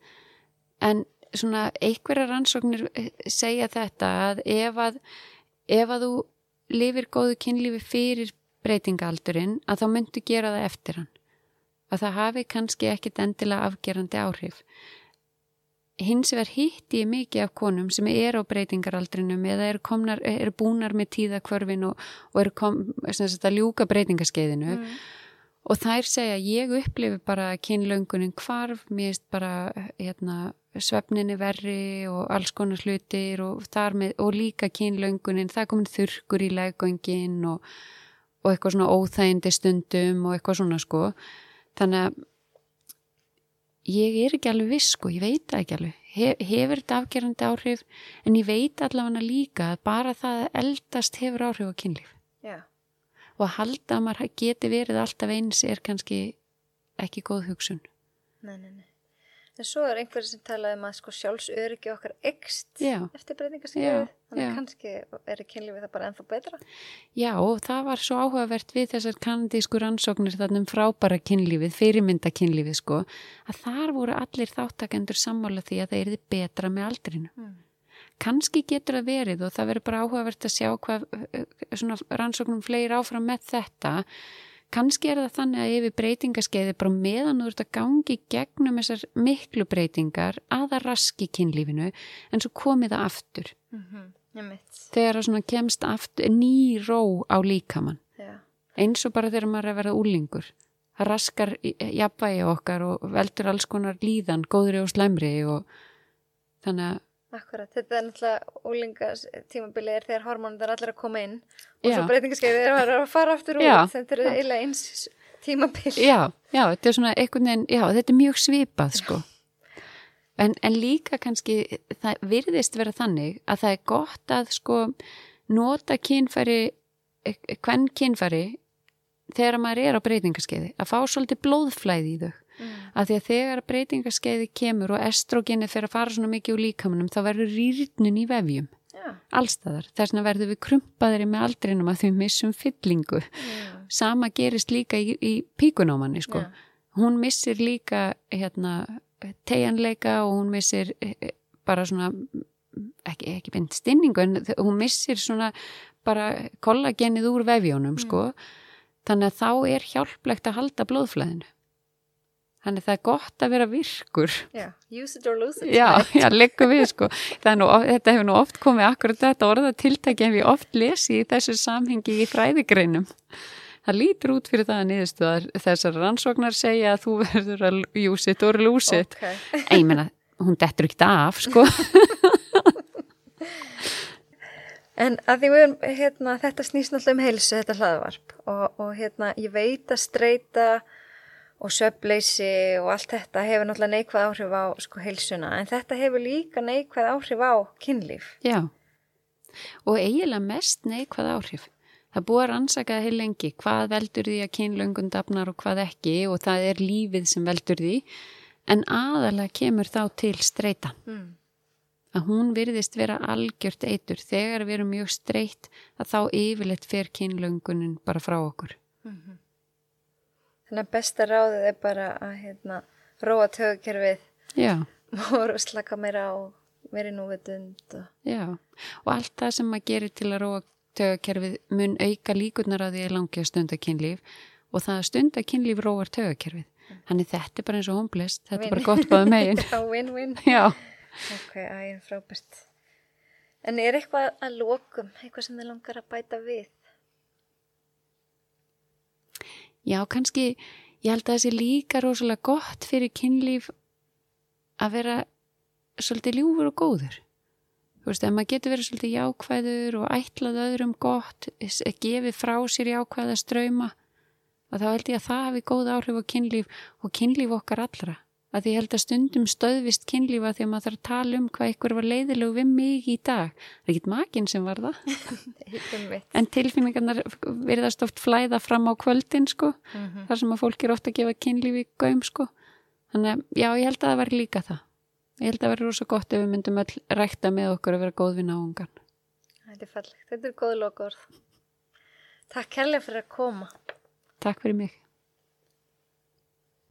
en svona einhverja rannsóknir eh, segja þetta að ef að ef að þú lifir góðu kynlífi fyrir breytingaldurinn að þá myndu gera það eftir hann. Að það hafi kannski ekkit endilega afgerandi áhrif. Hins vegar hitti ég mikið af konum sem er á breytingaraldrinum eða eru, komnar, eru búnar með tíðakvörfin og, og eru kom, ljúka breytingaskeiðinu. Mm. Og þær segja ég upplifi bara kynlöngunin hvarf, mér finnst bara hérna, svefninni verri og alls konar hlutir og, með, og líka kynlöngunin, það komin þurrkur í leggöngin og, og eitthvað svona óþægindi stundum og eitthvað svona sko. Þannig að ég er ekki alveg viss sko, ég veit ekki alveg. Hef, hefur þetta afgerandi áhrif? En ég veit allavega líka að bara það að eldast hefur áhrif á kynlíf. Já. Og að halda að maður geti verið alltaf eins er kannski ekki góð hugsun Nei, nei, nei. En svo er einhverjum sem talaði um að sko sjálfsöryggi okkar ekst Já. eftir Já, breytingarskeiðu. Þannig já. kannski er kynlífið það bara ennþá betra. Já, og það var svo áhugavert við þessar kanadísku rannsóknir þarna um frábæra kynlífið, fyrirmynda kynlífið sko, að þar voru allir þáttakendur sammála því að það erði betra með aldrinu. Mm. Kannski getur það verið og það verður bara áhugavert að sjá hvað eh, svona rannsóknum fleiri áfram með þetta. Kannski er það þannig að yfir breytingaskeiði bara meðan þú ert að gangi gegnum þessar miklu breytingar að það raski kynlífinu en svo komið það aftur. Mm -hmm. Þegar það svona kemst aftur ný ró á líkamann. Já. eins og bara þegar maður er að vera úlingur það raskar í- jafnvægi okkar og veldur alls konar líðan góðri og slæmri og þannig að Akkurat, þetta er náttúrulega úlingas tímabili er þegar hormónum er allir að koma inn og Já. svo breytingarskeiði er að fara aftur út. Þetta er eiginlega eins tímabil. já, já, þetta er svona einhvern veginn, já, þetta er mjög svipað sko en, en líka kannski það virðist vera þannig að það er gott að sko nota kynfæri hvern kynfæri þegar maður er á breytingarskeiði að fá svolítið blóðflæði í þau Mm. að því að þegar breytingarskeiði kemur og estrogenið fyrir að fara svona mikið úr líkamunum þá verður rýrnun í vefjum Já. allstaðar, þess vegna verður við krumpaðri með aldrinum að þau missum fyllingu Já. sama gerist líka í, í píkunámanni sko. Já. hún missir líka hérna, tegjanleika og hún missir eh, eh, bara svona ekki, ekki beint stinningu en hún missir svona bara kollagenið úr vefjónum sko. þannig að þá er hjálplegt að halda blóðflæðinu þannig að það er gott að vera virkur Já. Use it or lose it. Já, já, liggum við sko. Það Nú, þetta hefur nú oft komið akkurat þetta orða tiltæki hef ég oft lesið í þessu samhengi í fræðigreinum. Það lítur út fyrir það að niðurstuðar þessar rannsóknar segja að þú verður að use it or lose it. Ok. En ég menna, hún dettur ekki af, sko. En að því við hérna, þetta snýst náttúrulega um heilsu, þetta hlaðvarp og, og hérna, ég veit að streyta og söfleysi og allt þetta hefur náttúrulega neikvæð áhrif á sko heilsuna, en þetta hefur líka neikvæð áhrif á kynlíf. Já, og eiginlega mest neikvæð áhrif. Það búið að rannsaka það heil lengi, hvað veldur því að kynlöngun dafnar og hvað ekki og það er lífið sem veldur því, en aðalega kemur þá til streyta. Mm. að hún virðist vera algjört eitur þegar við erum mjög streitt að þá yfirleitt fer kynlöngunin bara frá okkur. Þannig að besta ráðið er bara að hérna, róa tögukerfið og slaka meira á meiri núvitund og já. Og allt það sem maður gerir til að róa tögakerfið mun auka líkurnar að því að langja stunda kynlíf og það að stunda kynlíf róar tögakerfið. Þannig þetta er bara eins og homblest, þetta er bara gott báðu megin. Já, win-win. Já. Ok, ægir frábært. En er eitthvað að lokum, eitthvað sem þið langar að bæta við? Já, kannski, ég held að það sé líka rosalega gott fyrir kynlíf að vera svolítið ljúfur og góður. Þú veist, ef maður getur verið svolítið jákvæður og ætlað öðrum gott, gefið frá sér jákvæða ströyma, að þá held ég að það hafi góð áhrif á kynlíf og kynlíf okkar allra. Að því ég held að stundum stöðvist kynlífa að maður þarf að tala um hvað ykkur var leiðilegu við mig í dag. Það er ekkit makinn sem var það. En tilfinningarnar virðast oft flæða fram á kvöldin sko, Mhm. þar sem að fólk er oft að gefa kynlífi gaum sko. Þannig að já, ég held að það var líka það. Ég held að það var rosa gott ef við myndum öll rækta með okkur að vera góð við náungan. Þetta er fallegt, þetta er góð lokaorð. Takk kærlega fyrir að koma. Takk fyrir mig.